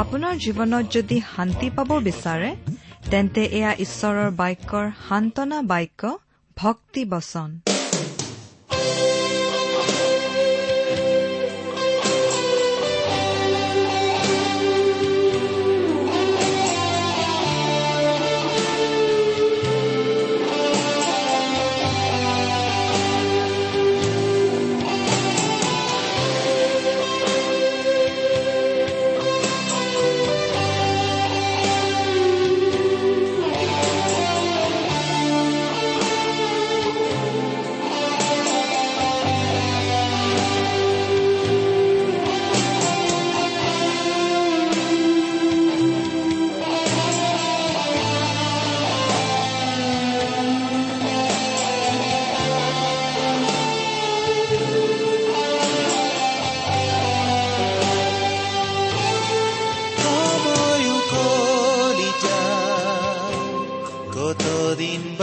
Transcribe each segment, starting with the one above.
আপোনাৰ জীৱনত যদি শান্তি পাব বিচাৰে তেন্তে এয়া ঈশ্বৰৰ বাক্যৰ সান্তনা বাক্য ভক্তি বচন।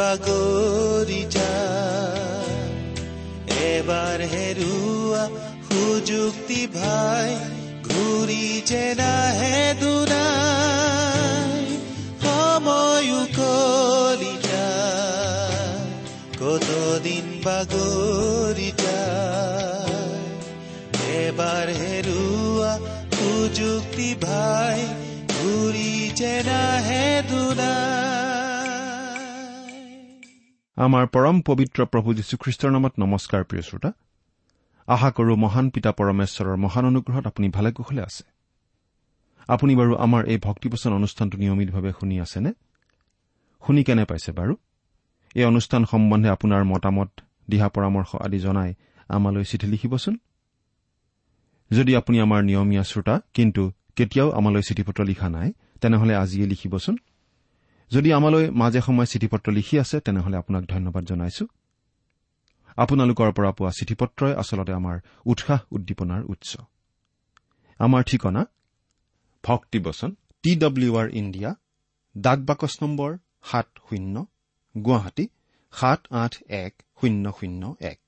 কতদিন বা গৰি যায় এবাৰ হেৰুৱা সুযুক্তি ভাই ঘূৰি যে নাহে দুনাই। সময় উকলি যায় কতদিন বা গৰি যায় এবাৰ হেৰুৱা সুযুক্তি ভাই আমাৰ পৰম পবিত্ৰ প্ৰভু যীশুখ্ৰীষ্টৰ নামত নমস্কাৰ প্ৰিয় শ্ৰোতা। আশা কৰো মহান পিতা পৰমেশ্বৰৰ মহান অনুগ্ৰহত আপুনি ভালে কুশলে আছে। আপুনি বাৰু আমাৰ এই ভক্তিপচন অনুষ্ঠানটো নিয়মিতভাৱে শুনি আছেনে? শুনি কেনে পাইছে বাৰু? এই অনুষ্ঠান সম্বন্ধে আপোনাৰ মতামত দিহা পৰামৰ্শ আদি জনাই আমালৈ চিঠি লিখিবচোন। যদি আপুনি আমাৰ নিয়মীয়া শ্ৰোতা কিন্তু কেতিয়াও আমালৈ চিঠি পত্ৰ লিখা নাই তেনেহলে আজিয়ে লিখিবচোন। যদি আমালৈ মাজে সময়ে চিঠি পত্ৰ লিখি আছে তেনেহলে আপোনাক ধন্যবাদ জনাইছো। আপোনালোকৰ পৰা পোৱা চিঠি পত্ৰই আচলতে আমাৰ উৎসাহ উদ্দীপনাৰ উৎস। আমাৰ ঠিকনা ভক্তিবচন টি ডব্লিউ আৰ ইণ্ডিয়া ডাক বাকচ নম্বৰ সাত শূন্য গুৱাহাটী সাত আঠ এক শূন্য শূন্য এক।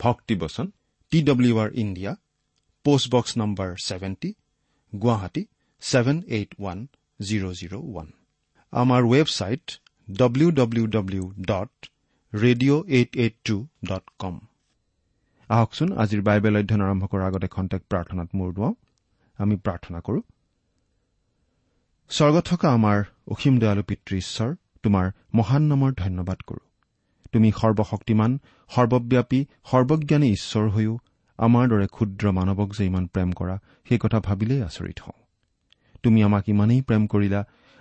ভক্তিবচন T W R India post box number seventy Guwahati seven eight one zero' zero' one. আমাৰ website W W W dot radio' eight eight two dot com আহকচোন আজিৰ বাইবেল অধ্যয়ন আৰম্ভ কৰাৰ আগতে খন্তেক প্ৰাৰ্থনাত মূৰ দুৱাওঁ। আমি প্ৰাৰ্থনা কৰো। স্বৰ্গত থকা আমাৰ অসীম দয়ালু পিতৃ ঈশ্বৰ তোমাৰ মহান নামৰ ধন্যবাদ কৰো। তুমি সৰ্বশক্তিমান সৰ্বব্যাপী সৰ্বজ্ঞানী ঈশ্বৰ হৈও আমাৰ দৰে ক্ষুদ্ৰ মানৱক যে ইমান প্ৰেম কৰা সেই কথা ভাবিলেই আচৰিত হওঁ। তুমি আমাক ইমানেই প্ৰেম কৰিলা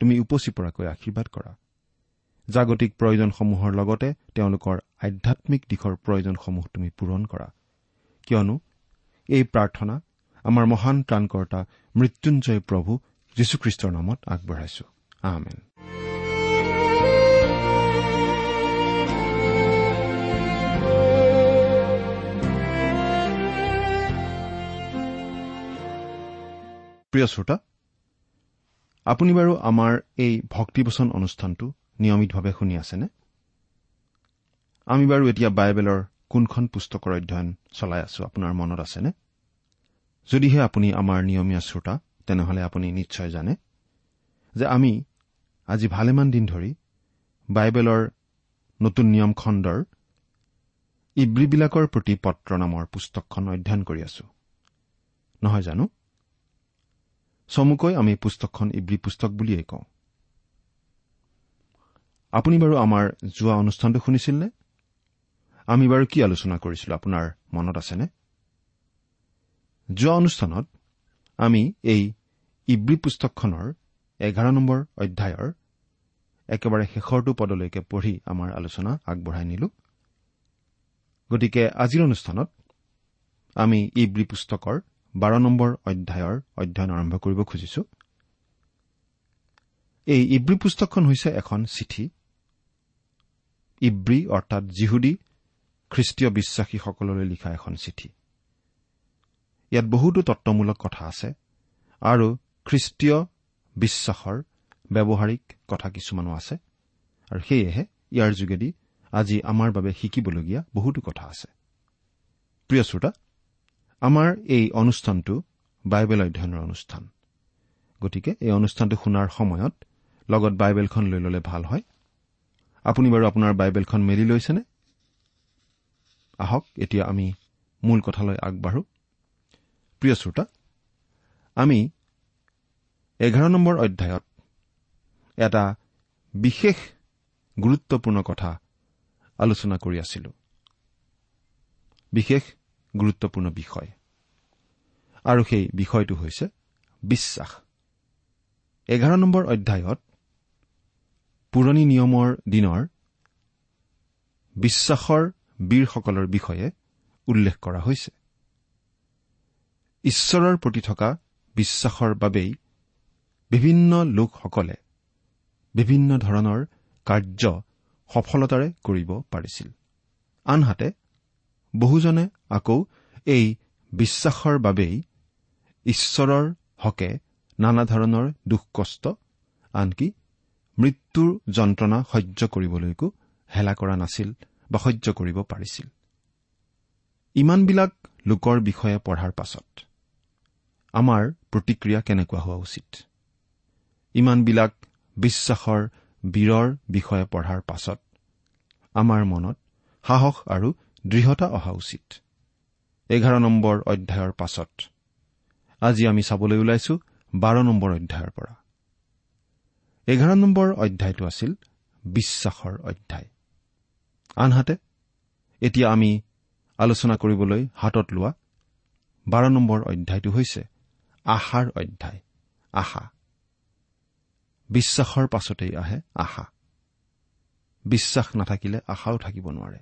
তুমি উপচি পৰাকৈ আশীৰ্বাদ কৰা। জাগতিক প্ৰয়োজনসমূহৰ লগতে তেওঁলোকৰ আধ্যামিক দিশৰ প্ৰয়োজনসমূহ তুমি পূৰণ কৰা। কিয়নো এই প্ৰাৰ্থনা আমাৰ মহান ত্ৰাণকৰ্তা মৃত্যুঞ্জয় প্ৰভু যীশুখ্ৰীষ্টৰ নামত আগবঢ়াইছো। আমেন। প্ৰিয় শ্ৰোতা আপুনি বাৰু আমাৰ এই ভক্তিবচন অনুষ্ঠানটো নিয়মিতভাৱে শুনি আছেনে? আমি বাৰু এতিয়া বাইবেলৰ কোনখন পুস্তকৰ অধ্যয়ন চলাই আছো আপোনাৰ মনত আছেনে? যদিহে আপুনি আমাৰ নিয়মীয়া শ্ৰোতা তেনেহলে আপুনি নিশ্চয় জানে যে আমি আজি ভালেমান দিন ধৰি বাইবেলৰ নতুন নিয়ম খণ্ডৰ ইব্ৰীবিলাকৰ প্ৰতি পত্ৰ নামৰ পুস্তকখন অধ্যয়ন কৰি আছো। নহয় জানো? চমুকৈ আমি পুস্তকখন ইব্ৰী পুস্তক বুলিয়েই কওঁ। আপুনি বাৰু আমাৰ যোৱা অনুষ্ঠানটো শুনিছিল নে আমি বাৰু কি আলোচনা কৰিছিলো আপোনাৰ মনত আছেনে? যোৱা অনুষ্ঠানত আমি এই ইব্ৰী পুস্তকখনৰ এঘাৰ নম্বৰ অধ্যায়ৰ একেবাৰে শেষৰটো পদলৈকে পঢ়ি আমাৰ আলোচনা আগবঢ়াই নিলো। গতিকে আজিৰ অনুষ্ঠানত আমি ইব্ৰী পুস্তকৰ বাৰ নম্বৰ অধ্যায়ৰ অধ্যয়ন আৰম্ভ কৰিব খুজিছো। এই ইব্ৰী পুস্তকখন হৈছে এখন চিঠি। ইব্ৰী অৰ্থাৎ জিহুদী খ্ৰীষ্টীয় বিশ্বাসীসকললৈ লিখা এখন চিঠি। ইয়াত বহুতো তত্বমূলক কথা আছে আৰু খ্ৰীষ্টীয় বিশ্বাসৰ ব্যৱহাৰিক কথা কিছুমানো আছে আৰু সেয়েহে ইয়াৰ যোগেদি আজি আমাৰ বাবে শিকিবলগীয়া বহুতো কথা আছে। প্ৰিয় শ্ৰোতা আমাৰ এই অনুষ্ঠানটো বাইবেল অধ্যয়নৰ অনুষ্ঠান। গতিকে এই অনুষ্ঠানটো শুনাৰ সময়ত লগত বাইবেলখন লৈ ললে ভাল হয়। আপুনি বাৰু আপোনাৰ বাইবেলখন মেলি লৈছেনে? আহক এতিয়া আমি মূল কথালৈ আগবাঢ়ো। প্ৰিয় শ্ৰোতা আমি এঘাৰ নম্বৰ অধ্যায়ত এটা বিশেষ গুৰুত্বপূৰ্ণ কথা আলোচনা কৰি আছিলো। বিশেষ গুৰুত্বপূৰ্ণ বিষয়। আৰু সেই বিষয়টো হৈছে বিশ্বাস। এঘাৰ নম্বৰ অধ্যায়ত পুৰণি নিয়মৰ দিনৰ বিশ্বাসৰ বীৰসকলৰ বিষয়ে উল্লেখ কৰা হৈছে। ঈশ্বৰৰ প্ৰতি থকা বিশ্বাসৰ বাবেই বিভিন্ন লোকসকলে বিভিন্ন ধৰণৰ কাৰ্য সফলতাৰে কৰিব পাৰিছিল। আনহাতে বহুজনে আকৌ এই বিশ্বাসৰ বাবেই ঈশ্বৰৰ হকে নানা ধৰণৰ দুখ কষ্ট আনকি মৃত্যুৰ যন্ত্ৰণা সহ্য কৰিবলৈকো হেলা কৰা নাছিল বা সহ্য কৰিব পাৰিছিল। ইমানবিলাক লোকৰ বিষয়ে পঢ়াৰ পাছত আমাৰ প্ৰতিক্ৰিয়া কেনেকুৱা হোৱা উচিত? ইমানবিলাক বিশ্বাসৰ বীৰৰ বিষয়ে পঢ়াৰ পাছত আমাৰ মনত সাহস আৰু দৃঢ়তা অহা উচিত। এঘাৰ নম্বৰ অধ্যায়ৰ পাছত। আজি আমি চাবলৈ ওলাইছো বাৰ নম্বৰ অধ্যায়ৰ পৰা। এঘাৰ নম্বৰ অধ্যায়টো আছিল বিশ্বাসৰ অধ্যায়। আনহাতে এতিয়া আমি আলোচনা কৰিবলৈ হাতত লোৱা বাৰ নম্বৰ অধ্যায়টো হৈছে আশাৰ অধ্যায় আশা। বিশ্বাসৰ পাছতেই আহে আশা। বিশ্বাস নাথাকিলে আশাও থাকিব নোৱাৰে।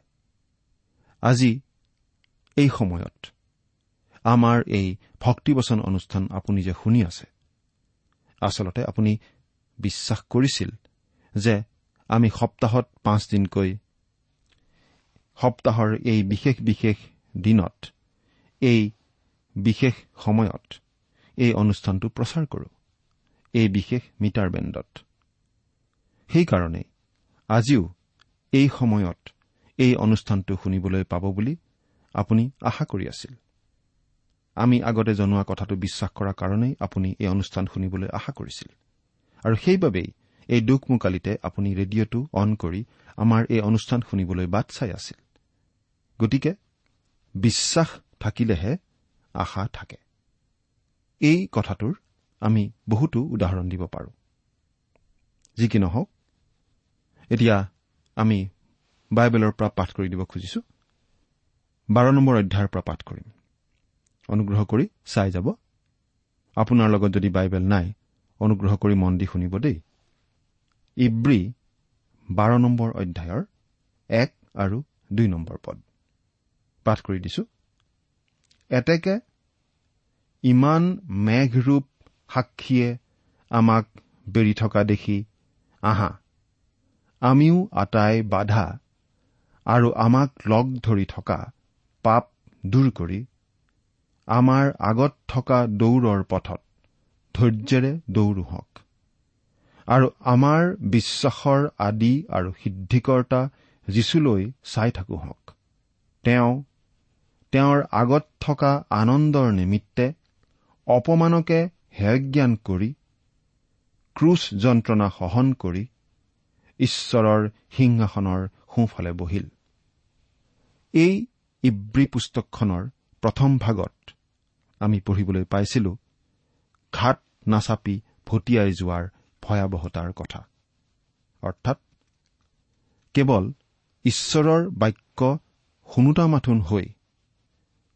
আজি এই সময়ত। আমাৰ এই ভক্তিবচন অনুষ্ঠান আপুনি যে শুনি আছে আচলতে আপুনি বিশ্বাস কৰিছিল যে আমি সপ্তাহত পাঁচদিনকৈ সপ্তাহৰ এই বিশেষ বিশেষ দিনত এই বিশেষ সময়ত এই অনুষ্ঠানটো প্ৰচাৰ কৰোঁ এই বিশেষ মিটাৰ বেণ্ডত। সেইকাৰণেই আজিও এই সময়ত এই অনুষ্ঠানটো শুনিবলৈ পাব বুলি আপুনি আশা কৰি আছিল। আমি আগতে জনোৱা কথাটো বিশ্বাস কৰাৰ কাৰণেই আপুনি এই অনুষ্ঠান শুনিবলৈ আশা কৰিছিল। আৰু সেইবাবেই এই দুখমোকালিতে আপুনি ৰেডিঅ'টো অন কৰি আমাৰ এই অনুষ্ঠান শুনিবলৈ বাট চাই আছিল। গতিকে বিশ্বাস থাকিলেহে আশা থাকে। এই কথাটোৰ আমি বহুতো উদাহৰণ দিব পাৰোঁ। যি কি নহওক এতিয়া আমি বাইবেলৰ পৰা পাঠ কৰি দিব খুজিছো। বাৰ নম্বৰ অধ্যায়ৰ পৰা পাঠ কৰিম। অনুগ্ৰহ কৰি চাই যাব। আপোনাৰ লগত যদি বাইবেল নাই অনুগ্ৰহ কৰি মন দি শুনিব দেই। ইব্ৰী বাৰ নম্বৰ অধ্যায়ৰ এক আৰু দুই নম্বৰ পদ। পাঠ কৰি দিছো। এতেকে ইমান মেঘৰূপ সাক্ষীয়ে আমাক বেৰি থকা দেখি আহা আমিও আটাই বাধা আৰু আমাক লগ ধৰি থকা পাপ দূৰ কৰি আমাৰ আগত থকা দৌৰৰ পথত ধৈৰ্যেৰে দৌৰো হওক আৰু আমাৰ বিশ্বাসৰ আদি আৰু সিদ্ধিকৰ্তা যীচুলৈ চাই থাকো হওক তেওঁ তেওঁৰ আগত থকা আনন্দৰ নিমিত্তে অপমানকে হেয়জ্ঞান কৰি ক্ৰুচ যন্ত্ৰণা সহন কৰি ঈশ্বৰৰ সিংহাসনৰ সোঁফালে বহিল। এই ইব্ৰী পুস্তকখনৰ প্ৰথম ভাগত আমি পঢ়িবলৈ পাইছিলো ঘাট নাচাপি ভটিয়াই যোৱাৰ ভয়াৱহতাৰ কথা। অৰ্থাৎ কেৱল ঈশ্বৰৰ বাক্য শুনোতা মাথোন হৈ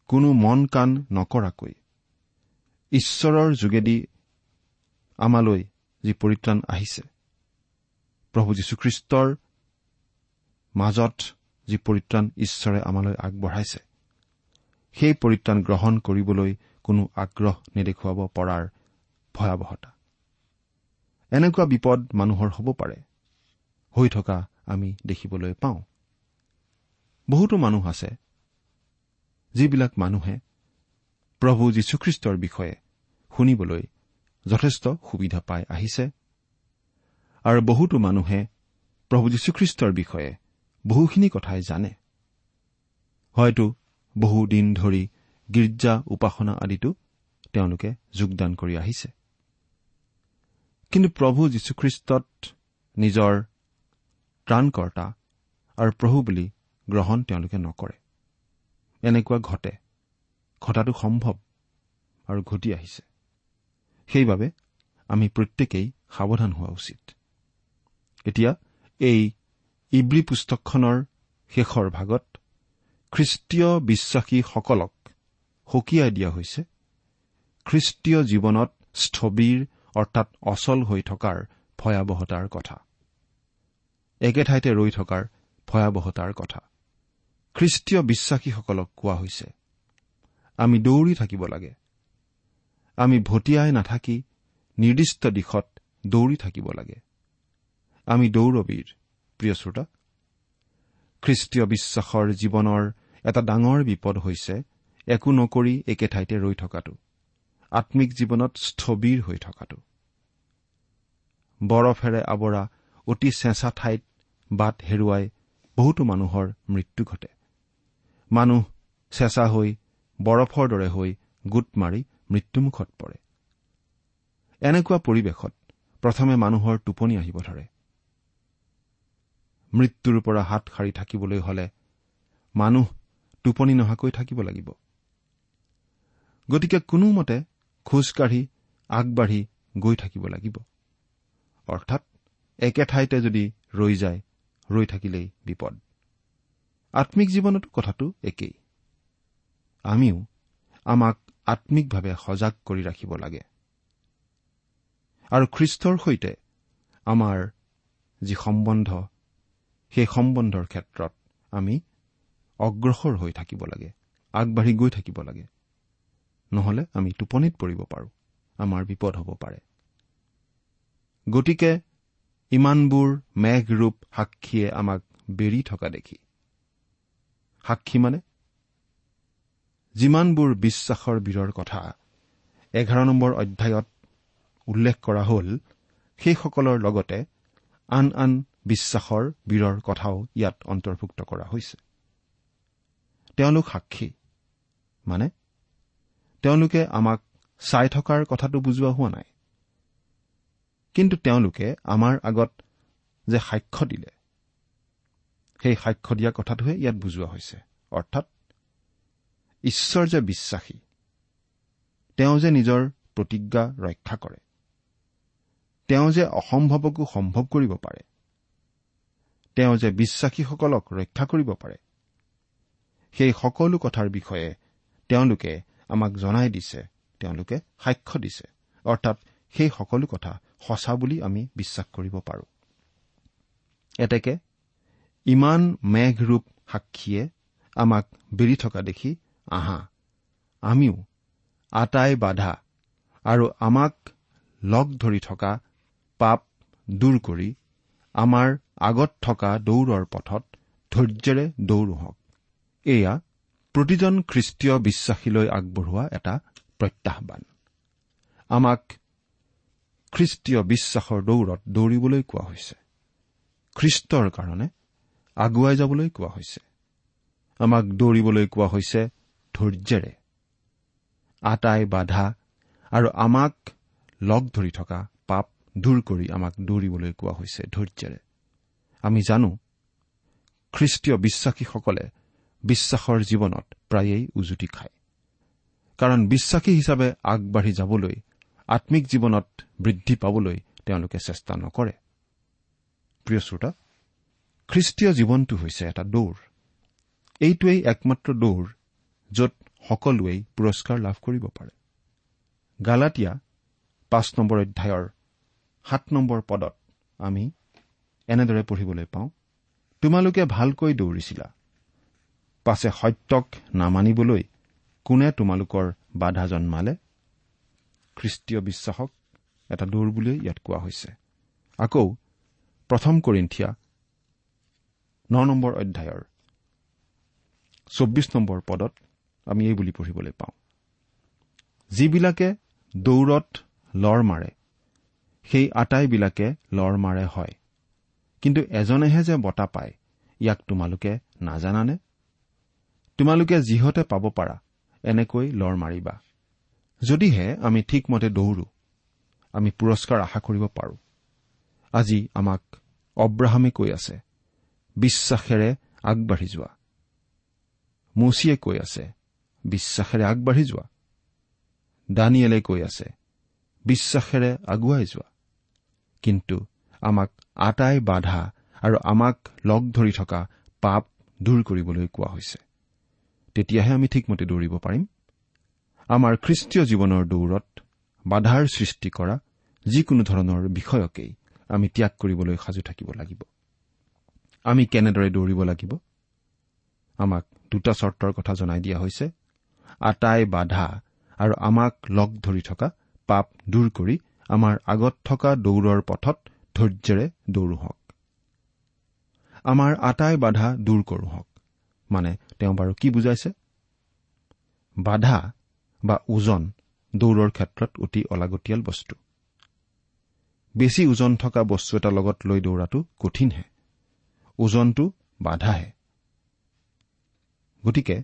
কোনো মন কাণ নকৰাকৈ ঈশ্বৰৰ যোগেদি আমালৈ যি পৰিত্ৰাণ আহিছে প্ৰভু যীশুখ্ৰীষ্টৰ মাজত যি পৰিত্ৰাণ ঈশ্বৰে আমালৈ আগবঢ়াইছে সেই পৰিত্ৰাণ গ্ৰহণ কৰিবলৈ কোনো আগ্ৰহ নেদেখুৱাব পৰাৰ ভয়াৱহতা। এনেকুৱা বিপদ মানুহৰ হ'ব পাৰে হৈ থকা আমি দেখিবলৈ পাওঁ। বহুতো মানুহ আছে যিবিলাক মানুহে প্ৰভু যীশুখ্ৰীষ্টৰ বিষয়ে শুনিবলৈ যথেষ্ট সুবিধা পাই আহিছে আৰু বহুতো মানুহে প্ৰভু যীশুখ্ৰীষ্টৰ বিষয়ে বহুখিনি কথাই জানে। হয়তো বহুদিন ধৰি গীৰ্জা উপাসনা আদিতো তেওঁলোকে যোগদান কৰি আহিছে। কিন্তু প্ৰভু যীশুখ্ৰীষ্টত নিজৰ ত্ৰাণকৰ্তা আৰু প্ৰভু বুলি গ্ৰহণ তেওঁলোকে নকৰে। এনেকুৱা ঘটে ঘটাটো সম্ভৱ আৰু ঘটি আহিছে। সেইবাবে আমি প্ৰত্যেকেই সাৱধান হোৱা উচিত। এতিয়া এই ইব্ৰী পুস্তকখনৰ শেষৰ ভাগত খ্ৰীষ্টীয় বিশ্বাসীসকলক সকীয়াই দিয়া হৈছে। খ্ৰীষ্টীয় জীৱনত স্থবিৰ অৰ্থাৎ অচল হৈ থকাৰ ভয়াৱহতাৰ কথা। একে ঠাইতে ৰৈ থকাৰ ভয়াৱহতাৰ কথা। খ্ৰীষ্টীয় বিশ্বাসীসকলক কোৱা হৈছে আমি দৌৰি থাকিব লাগে। আমি ভটিয়াই নাথাকি নিৰ্দিষ্ট দিশত দৌৰি থাকিব লাগে। আমি দৌৰবীৰ। প্ৰিয় শ্ৰোতা খ্ৰীষ্টীয় বিশ্বাসৰ জীৱনৰ এটা ডাঙৰ বিপদ হৈছে একো নকৰি একে ঠাইতে ৰৈ থকাটো আম্মিক জীৱনত স্থবিৰ হৈ থকাটো। বৰফেৰে আৱৰা অতি চেঁচা ঠাইত বাট হেৰুৱাই বহুতো মানুহৰ মৃত্যু ঘটে। মানুহ চেঁচা হৈ বৰফৰ দৰে হৈ গোট মাৰি মৃত্যুমুখত পৰে। এনেকুৱা পৰিৱেশত প্ৰথমে মানুহৰ টোপনি আহিব ধৰে। মৃত্যুৰ পৰা হাত সাৰি থাকিবলৈ হলে মানুহ টোপনি নহাকৈ থাকিব লাগিব। গতিকে কোনোমতে খোজকাঢ়ি আগবাঢ়ি গৈ থাকিব লাগিব। অৰ্থাৎ একে ঠাইতে যদি ৰৈ যায় ৰৈ থাকিলেই বিপদ। আম্মিক জীৱনতো কথাটো একেই। আমিও আমাক আম্মিকভাৱে সজাগ কৰি ৰাখিব লাগে। আৰু খ্ৰীষ্টৰ সৈতে আমাৰ যি সম্বন্ধ সেই সম্বন্ধৰ ক্ষেত্ৰত আমি অগ্ৰসৰ হৈ থাকিব লাগে আগবাঢ়ি গৈ থাকিব লাগে। নহলে আমি টোপনিত পৰিব পাৰোঁ আমাৰ বিপদ হ'ব পাৰে। গতিকে ইমানবোৰ মেঘৰূপ সাক্ষীয়ে আমাক বেৰি থকা দেখি। সাক্ষী মানে? যিমানবোৰ বিশ্বাসৰ বীৰৰ কথা এঘাৰ নম্বৰ অধ্যায়ত উল্লেখ কৰা হ'ল সেইসকলৰ লগতে আন আন বিশ্বাসৰ বীৰৰ কথাও ইয়াত অন্তৰ্ভুক্ত কৰা হৈছে। তেওঁলোক সাক্ষী। মানে? তেওঁলোকে আমাক চাই থকাৰ কথাটো বুজোৱা হোৱা নাই। কিন্তু তেওঁলোকে আমাৰ আগত যে সাক্ষ্য দিলে সেই সাক্ষ্য দিয়া কথাটোহে ইয়াত বুজোৱা হৈছে। অৰ্থাৎ ঈশ্বৰ যে বিশ্বাসী তেওঁ যে নিজৰ প্ৰতিজ্ঞা ৰক্ষা কৰে তেওঁ যে অসম্ভৱকো সম্ভৱ কৰিব পাৰে তেওঁ যে বিশ্বাসীসকলক ৰক্ষা কৰিব পাৰে। সেই সকলো কথাৰ বিষয়ে তেওঁলোকে আমাক জনাই দিছে তেওঁলোকে সাক্ষ্য দিছে। অৰ্থাৎ সেই সকলো কথা সঁচা বুলি আমি বিশ্বাস কৰিব পাৰোঁ। এতেকে ইমান মেঘৰূপ সাক্ষীয়ে আমাক বেৰি থকা দেখি আহা আমিও আটাই বাধা আৰু আমাক লগ ধৰি থকা পাপ দূৰ কৰি আমাৰ আগত থকা দৌৰৰ পথত ধৈৰ্যেৰে দৌৰো হওক এয়া প্ৰতিজন খ্ৰীষ্টীয় বিশ্বাসীলৈ আগবঢ়োৱা এটা প্ৰত্যাহ্বান। আমাক খ্ৰীষ্টীয় বিশ্বাসৰ দৌৰত দৌৰিবলৈ কোৱা হৈছে। খ্ৰীষ্টৰ কাৰণে আগুৱাই যাবলৈ কোৱা হৈছে। আমাক দৌৰিবলৈ কোৱা হৈছে ধৈৰ্যেৰে আটাই বাধা আৰু আমাক লগ ধৰি থকা পাপ দূৰ কৰি আমাক দৌৰিবলৈ কোৱা হৈছে ধৈৰ্যেৰে আমি জানো খ্ৰীষ্টীয় বিশ্বাসীসকলে বিশ্বাসৰ জীৱনত প্ৰায়েই উজুতি খায়। কাৰণ বিশ্বাসী হিচাপে আগবাঢ়ি যাবলৈ আম্মিক জীৱনত বৃদ্ধি পাবলৈ তেওঁলোকে চেষ্টা নকৰে। প্ৰিয় শ্ৰোতা খ্ৰীষ্টীয় জীৱনটো হৈছে এটা দৌৰ। এইটোৱেই একমাত্ৰ দৌৰ য'ত সকলোৱেই পুৰস্কাৰ লাভ কৰিব পাৰে। গালাটীয়া পাঁচ নম্বৰ অধ্যায়ৰ সাত নম্বৰ পদত আমি এনেদৰে পঢ়িবলৈ পাওঁ তোমালোকে ভালকৈ দৌৰিছিলা। পাছে সত্যক নামানিবলৈ কোনে তোমালোকৰ বাধা জন্মালে? খ্ৰীষ্টীয় বিশ্বাসক এটা দৌৰ বুলিয়েই ইয়াত কোৱা হৈছে। আকৌ প্ৰথম কৰিন্ঠিয়া ন নম্বৰ অধ্যায়ৰ চৌব্বিছ নম্বৰ পদত আমি এই বুলি পঢ়িবলৈ পাওঁ যিবিলাকে দৌৰত লৰ মাৰে সেই আটাইবিলাকে লৰ মাৰে হয়। কিন্তু এজনেহে যে বঁটা পায় ইয়াক তোমালোকে নাজানানে? তোমালোকে যিহতে পাব পাৰা এনেকৈ লৰ মাৰিবা। যদিহে আমি ঠিকমতে দৌৰো আমি পুৰস্কাৰ আশা কৰিব পাৰোঁ। আজি আমাক অব্ৰাহামে কৈ আছে বিশ্বাসেৰে আগবাঢ়ি যোৱা। মুচিয়ে কৈ আছে বিশ্বাসেৰে আগবাঢ়ি যোৱা। দানিয়েলে কৈ আছে বিশ্বাসেৰে আগুৱাই যোৱা। কিন্তু আমাক আটাই বাধা আৰু আমাক লগ ধৰি থকা পাপ দূৰ কৰিবলৈ কোৱা হৈছে। তেতিয়াহে আমি ঠিকমতে দৌৰিব পাৰিম। আমাৰ খ্ৰীষ্টীয় জীৱনৰ দৌৰত বাধাৰ সৃষ্টি কৰা যিকোনো ধৰণৰ বিষয়কেই আমি ত্যাগ কৰিবলৈ সাজু থাকিব লাগিব। আমি কেনেদৰে দৌৰিব লাগিব? আমাক দুটা চৰ্তৰ কথা জনাই দিয়া হৈছে। আটাই বাধা আৰু আমাক লগ ধৰি থকা পাপ দূৰ কৰি আমাৰ আগত থকা দৌৰৰ পথত ধৈৰ্যেৰে দৌৰো হওক। আমাৰ আটাই বাধা দূৰ কৰো হওক। মানে তেওঁ বাৰু কি বুজাইছে? বাধা বা ওজন দৌৰৰ ক্ষেত্ৰত অতি অলাগতিয়াল বস্তু। বেছি ওজন থকা বস্তু এটা লগত লৈ দৌৰাটো কঠিনহে। ওজনটো বাধাহে। গতিকে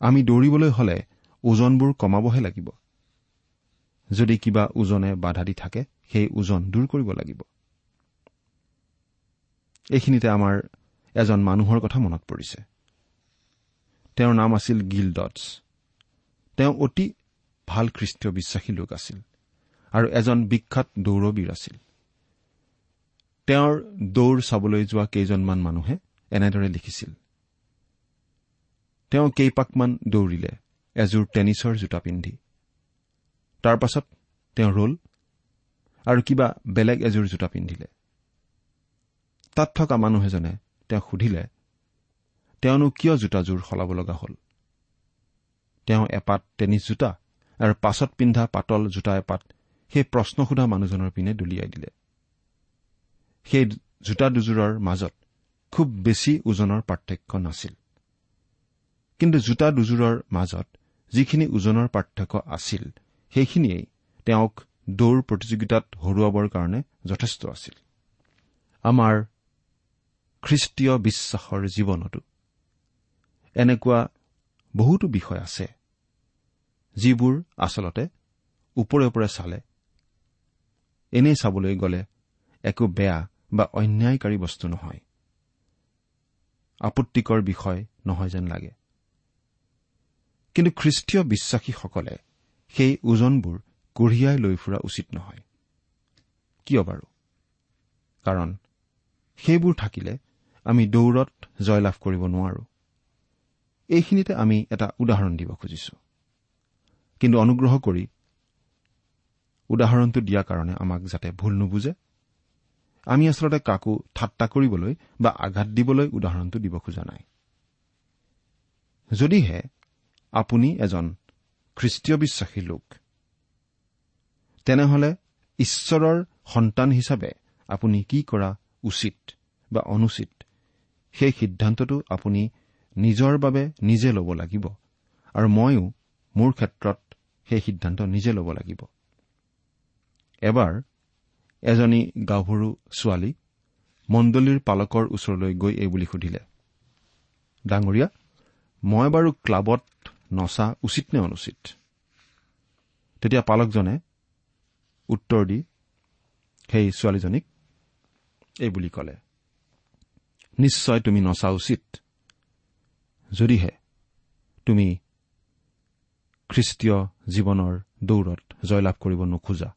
আমি দৌৰিবলৈ হলে ওজনবোৰ কমাবহে লাগিব। যদি কিবা ওজনে বাধা দি থাকে সেই ওজন দূৰ কৰিব লাগিব। এইখিনিতে আমাৰ এজন মানুহৰ কথা মনত পৰিছে। তেওঁৰ নাম আছিল গিল ডটছ। তেওঁ অতি ভাল খ্ৰীষ্টীয় বিশ্বাসী লোক আছিল আৰু এজন বিখ্যাত দৌৰবীৰ আছিল। তেওঁৰ দৌৰ চাবলৈ যোৱা কেইজনমান মানুহে এনেদৰে লিখিছিল। তেওঁ কেইপাকমান দৌৰিলে এযোৰ টেনিছৰ জোতা পিন্ধি। তাৰ পাছত তেওঁ ৰল আৰু কিবা বেলেগ এযোৰ জোতা পিন্ধিলে। তাত থকা মানুহ এজনে তেওঁক সুধিলে তেওঁনো কিয় জোতাযোৰ সলাব লগা হ'ল? তেওঁ এপাত টেনিছ জোতা আৰু পাছত পিন্ধা পাতল জোতা এপাত সেই প্ৰশ্ন সোধা মানুহজনৰ পিনে দলিয়াই দিলে। সেই জোতা দুযোৰৰ মাজত খুব বেছি ওজনৰ পাৰ্থক্য নাছিল। কিন্তু জোতা দুযোৰৰ মাজত যিখিনি ওজনৰ পাৰ্থক্য আছিল সেইখিনিয়েই তেওঁক দৌৰ প্ৰতিযোগিতাত হৰুৱাবৰ কাৰণে যথেষ্ট আছিল। আমাৰ খ্ৰীষ্টীয় বিশ্বাসৰ জীৱনতো। এনেকুৱা বহুতো বিষয় আছে যিবোৰ আচলতে ওপৰে ওপৰে চালে এনেই চাবলৈ গ'লে একো বেয়া বা অন্যায়কাৰী বস্তু নহয়। আপত্তিকৰ বিষয় নহয় যেন লাগে। কিন্তু খ্ৰীষ্টীয় বিশ্বাসীসকলে সেই ওজনবোৰ কঢ়িয়াই লৈ ফুৰা উচিত নহয়। কিয় বাৰু? কাৰণ সেইবোৰ থাকিলে আমি দৌৰত জয়লাভ কৰিব নোৱাৰো। এইখিনিতে আমি এটা উদাহৰণ দিব খুজিছো। কিন্তু অনুগ্ৰহ কৰি উদাহৰণটো দিয়াৰ কাৰণে আমাক যাতে ভুল নুবুজে আমি আচলতে কাকো ঠাট্টা কৰিবলৈ বা আঘাত দিবলৈ উদাহৰণটো দিব খোজা নাই। যদিহে আপুনি এজন খ্ৰীষ্টীয় বিশ্বাসী লোক তেনেহলে ঈশ্বৰৰ সন্তান হিচাপে আপুনি কি কৰা উচিত বা অনুচিত? সেই সিদ্ধান্তটো আপুনি নিজৰ বাবে নিজে ল'ব লাগিব আৰু ময়ো মোৰ ক্ষেত্ৰত সেই সিদ্ধান্ত নিজে ল'ব লাগিব। এবাৰ এজনী গাভৰু ছোৱালী মণ্ডলীৰ পালকৰ ওচৰলৈ গৈ এই বুলি সুধিলে ডাঙৰীয়া মই বাৰু ক্লাবত নচা উচিত নে অনুচিত? তেতিয়া পালকজনে উত্তৰ দি সেই ছোৱালীজনীক এই বুলি ক'লে নিশ্চয় তুমি নচা উচিত। যদিহে তুমি খ্ৰীষ্টীয় জীৱনৰ দৌৰত জয়লাভ কৰিব নোখোজা।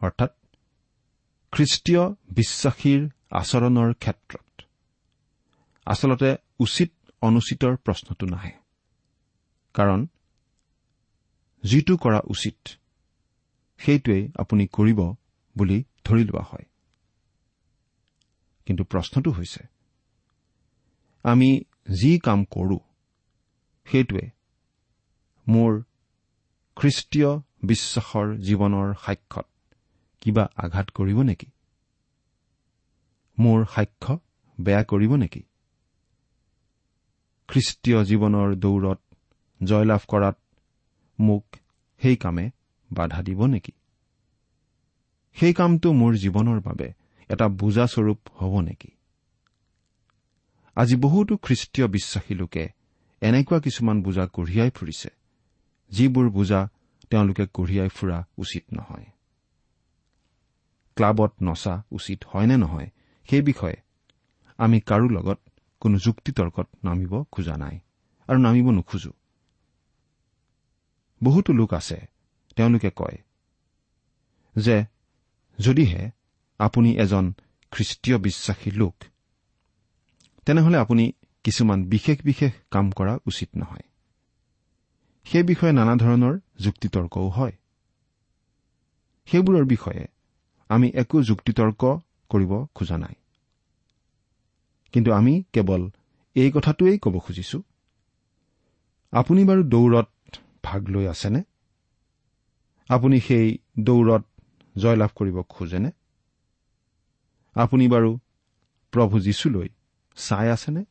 অৰ্থাৎ খ্ৰীষ্টীয় বিশ্বাসীৰ আচৰণৰ ক্ষেত্ৰত আচলতে উচিত অনুচিতৰ প্ৰশ্নটো নাহে। কাৰণ যিটো কৰা উচিত সেইটোৱেই আপুনি কৰিব বুলি ধৰি লোৱা হয়। কিন্তু প্ৰশ্নটো হৈছে আমি যি কাম কৰোঁ সেইটোৱে মোৰ খ্ৰীষ্টীয় বিশ্বাসৰ জীৱনৰ সাক্ষ্যত কিবা আঘাত কৰিব নেকি? মোৰ সাক্ষ্য বেয়া কৰিব নেকি? খ্ৰীষ্টীয় জীৱনৰ দৌৰত জয়লাভ কৰাত মোক সেই কামে বাধা দিব নেকি? সেই কামটো মোৰ জীৱনৰ বাবে এটা বোজাস্বৰূপ হ'ব নেকি? আজি বহুতো খ্ৰীষ্টীয় বিশ্বাসী লোকে এনেকুৱা কিছুমান বোজা কঢ়িয়াই ফুৰিছে যিবোৰ বোজা তেওঁলোকে কঢ়িয়াই ফুৰা উচিত নহয়। ক্লাবত নচা উচিত হয় নে নহয় সেই বিষয়ে আমি কাৰো লগত কোনো যুক্তি তৰ্কত নামিব খোজা নাই আৰু নামিব নোখোজো। বহুতো লোক আছে তেওঁলোকে কয় যে যদিহে আপুনি এজন খ্ৰীষ্টীয় বিশ্বাসী লোক। তেনেহলে আপুনি কিছুমান বিশেষ বিশেষ কাম কৰা উচিত নহয়। সেই বিষয়ে নানা ধৰণৰ যুক্তিতৰ্কও হয়। সেইবোৰৰ বিষয়ে আমি একো যুক্তিতৰ্ক কৰিব খোজা নাই। কিন্তু আমি কেৱল এই কথাটোৱেই ক'ব খুজিছো। আপুনি বাৰু দৌৰত ভাগ লৈ আছেনে? আপুনি সেই দৌৰত জয়লাভ কৰিব খোজেনে? আপুনি বাৰু প্ৰভু যীশুলৈ চাই আছেনে?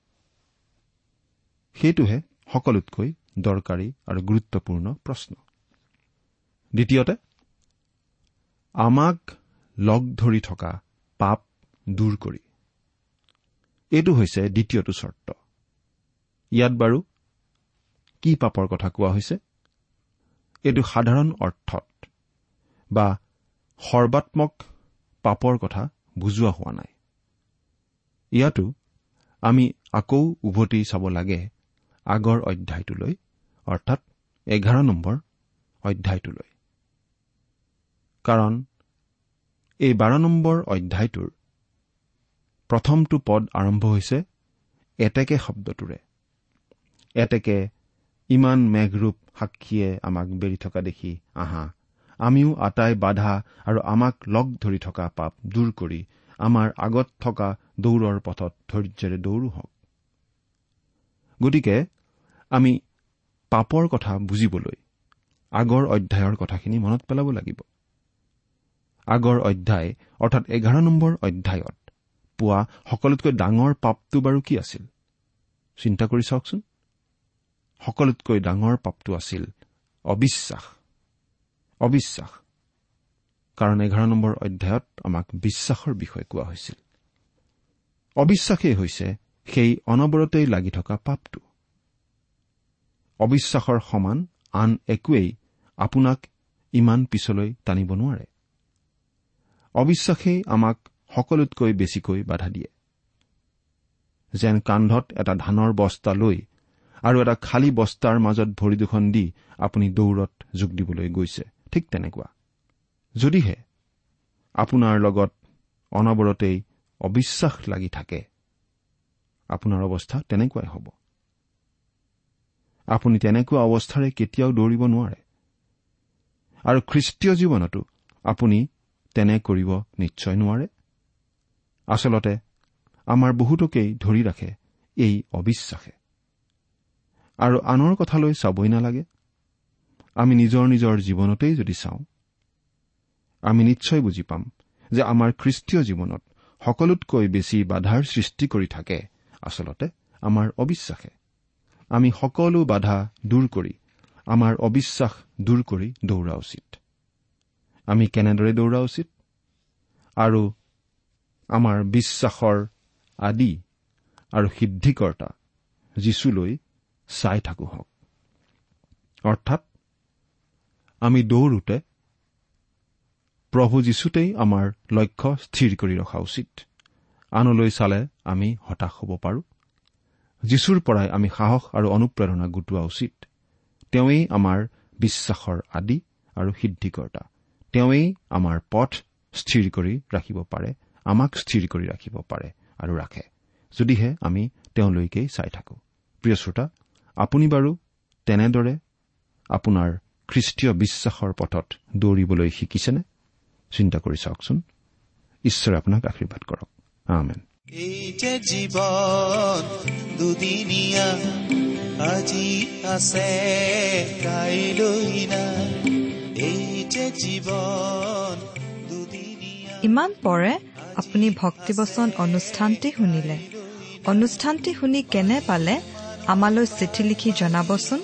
সেইটোহে সকলোতকৈ দৰকাৰী আৰু গুৰুত্বপূৰ্ণ প্ৰশ্ন। দ্বিতীয়তে আমাক লগ ধৰি থকা পাপ দূৰ কৰি। এইটো হৈছে দ্বিতীয়টো চৰ্ত। ইয়াত বাৰু কি পাপৰ কথা কোৱা হৈছে? এইটো সাধাৰণ অৰ্থত বা সৰ্বাত্মক পাপৰ কথা বুজোৱা হোৱা নাই। ইয়াতো আমি আকৌ উভতি চাব লাগে আগৰ অধ্যায়টোলৈ অৰ্থাৎ এঘাৰ নম্বৰ অধ্যায়টোলৈ। কাৰণ এই বাৰ নম্বৰ অধ্যায়টোৰ প্ৰথমটো পদ আৰম্ভ হৈছে এতেকে শব্দটোৰে। এতেকে ইমান মেঘৰূপ সাক্ষীয়ে আমাক বেৰি থকা দেখি আহা। আমিও আটাই বাধা আৰু আমাক লগ ধৰি থকা পাপ দূৰ কৰি আমাৰ আগত থকা দৌৰৰ পথত ধৈৰ্যৰে দৌৰো হওক গতিকে আমি পাপৰ কথা বুজিবলৈ আগৰ অধ্যায়ৰ কথাখিনি মনত পেলাব লাগিব। আগৰ অধ্যায় অৰ্থাৎ এঘাৰ নম্বৰ অধ্যায়ত পোৱা সকলোতকৈ ডাঙৰ পাপটো বাৰু কি আছিল? চিন্তা কৰি চাওকচোন। সকলোতকৈ ডাঙৰ পাপটো আছিল অবিশ্বাস। অবিশ্বাস। কাৰণ এঘাৰ নম্বৰ অধ্যায়ত আমাক বিশ্বাসৰ বিষয়ে কোৱা হৈছিল। অবিশ্বাসেই হৈছে সেই অনবৰতেই লাগি থকা পাপটো। অবিশ্বাসৰ সমান আন একোৱেই আপোনাক ইমান পিছলৈ টানিব নোৱাৰে। অবিশ্বাসেই আমাক সকলোতকৈ বেছিকৈ বাধা দিয়ে। যেন কান্ধত এটা ধানৰ বস্তা লৈ আৰু এটা খালী বস্তাৰ মাজত ভৰি দুখন দি আপুনি দৌৰত যোগ দিবলৈ গৈছে। ঠিক তেনেকুৱা। যদিহে আপোনাৰ লগত অনবৰতেই অবিশ্বাস লাগি থাকে আপোনাৰ অৱস্থা তেনেকুৱাই হ'ব। আপুনি তেনেকুৱা অৱস্থাৰে কেতিয়াও দৌৰিব নোৱাৰে। আৰু খ্ৰীষ্টীয় জীৱনতো আপুনি তেনে কৰিব নিশ্চয় নোৱাৰে। আচলতে আমাৰ বহুতকেই ধৰি ৰাখে এই অবিশ্বাসে। আৰু আনৰ কথালৈ চাবই নালাগে। আমি নিজৰ নিজৰ জীৱনতেই যদি চাওঁ আমি নিশ্চয় বুজি পাম যে আমাৰ খ্ৰীষ্টীয় জীৱনত সকলোতকৈ বেছি বাধাৰ সৃষ্টি কৰি থাকে আচলতে আমাৰ অবিশ্বাসে। আমি সকলো বাধা দূৰ কৰি আমাৰ অবিশ্বাস দূৰ কৰি দৌৰা উচিত। আমি কেনেদৰে দৌৰা উচিত? আৰু আমাৰ বিশ্বাসৰ আদি আৰু সিদ্ধিকৰ্তা যীশুলৈ চাই থাকো হওক। অৰ্থাৎ আমি দৌৰোতে প্ৰভু যীশুতেই আমাৰ লক্ষ্য স্থিৰ কৰি ৰখা উচিত। আনলৈ চালে আমি হতাশ হ'ব পাৰোঁ। যীশুৰ পৰাই আমি সাহস আৰু অনুপ্ৰেৰণা গোটোৱা উচিত। তেওঁৱেই আমাৰ বিশ্বাসৰ আদি আৰু সিদ্ধিকৰ্তা। তেওঁৱেই আমাৰ পথ স্থিৰ কৰি ৰাখিব পাৰে আমাক স্থিৰ কৰি ৰাখিব পাৰে আৰু ৰাখে। যদিহে আমি তেওঁলৈকেই চাই থাকো। প্ৰিয় শ্ৰোতা আপুনি বাৰু তেনেদৰে আপোনাৰ খ্ৰীষ্টীয় বিশ্বাসৰ পথত দৌৰিবলৈ শিকিছেনে? চিন্তা কৰি চাওকচোন। ঈশ্বৰে আপোনাক আশীৰ্বাদ কৰক। আমেন। এই যে জীৱন দুদিনীয়া আজি আছে কাইলৈ নাই। এই যে জীৱন দুদিনীয়া ইমান পৰে আপুনি ভক্তিবচন অনুষ্ঠানটি শুনিলে। অনুষ্ঠানটি শুনি কেনে পালে? আমালৈ চিঠি লিখি জনাবচোন।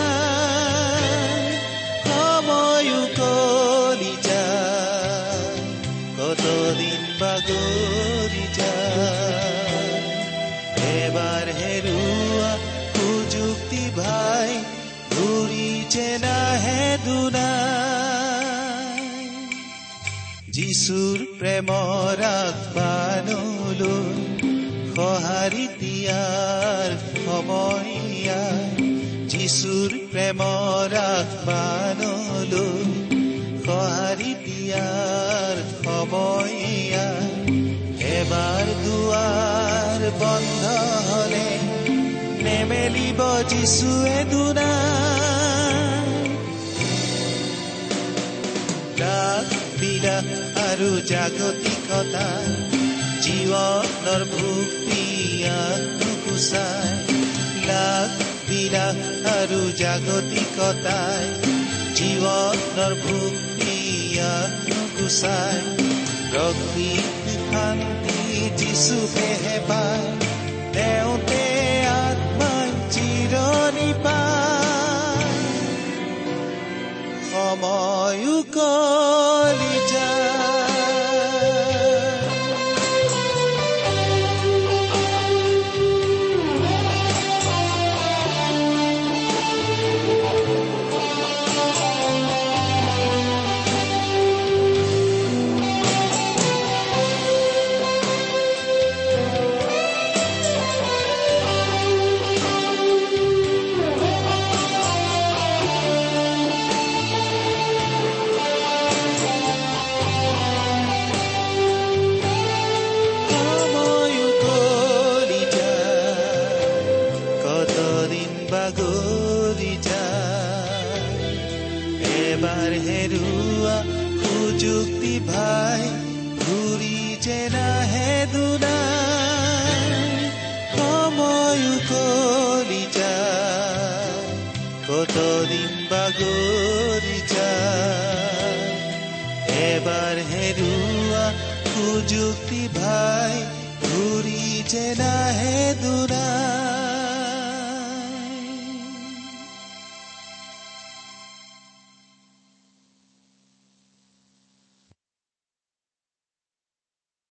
বাগৰি যায় এবাৰ হেৰুৱা সুযুক্তি ভাই ঘূৰি যে নাহে দুনাই। যিচুৰ প্ৰেমৰ আগবানলৈ সঁহাৰি দিয়াৰ সময় যিচুৰ প্ৰেমৰ আগবানলৈ সঁহাৰি দিয়াৰ সময় এবাৰ দুৱাৰ বন্ধ হলে নেমেলিব যিচুৱে দুনাই। লাখ বিলাস আৰু জাগতিকতা জীৱনৰ নুগুচাই লাখ বিলাস আৰু জাগতিকতাই জীৱনৰ ভুক্তি নুগুচাই প্ৰকৃতি শান্তি যিচুকেহে পায় তেওঁতে আত্মাই চিৰণি পায় সময়ো কলি